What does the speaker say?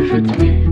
je me.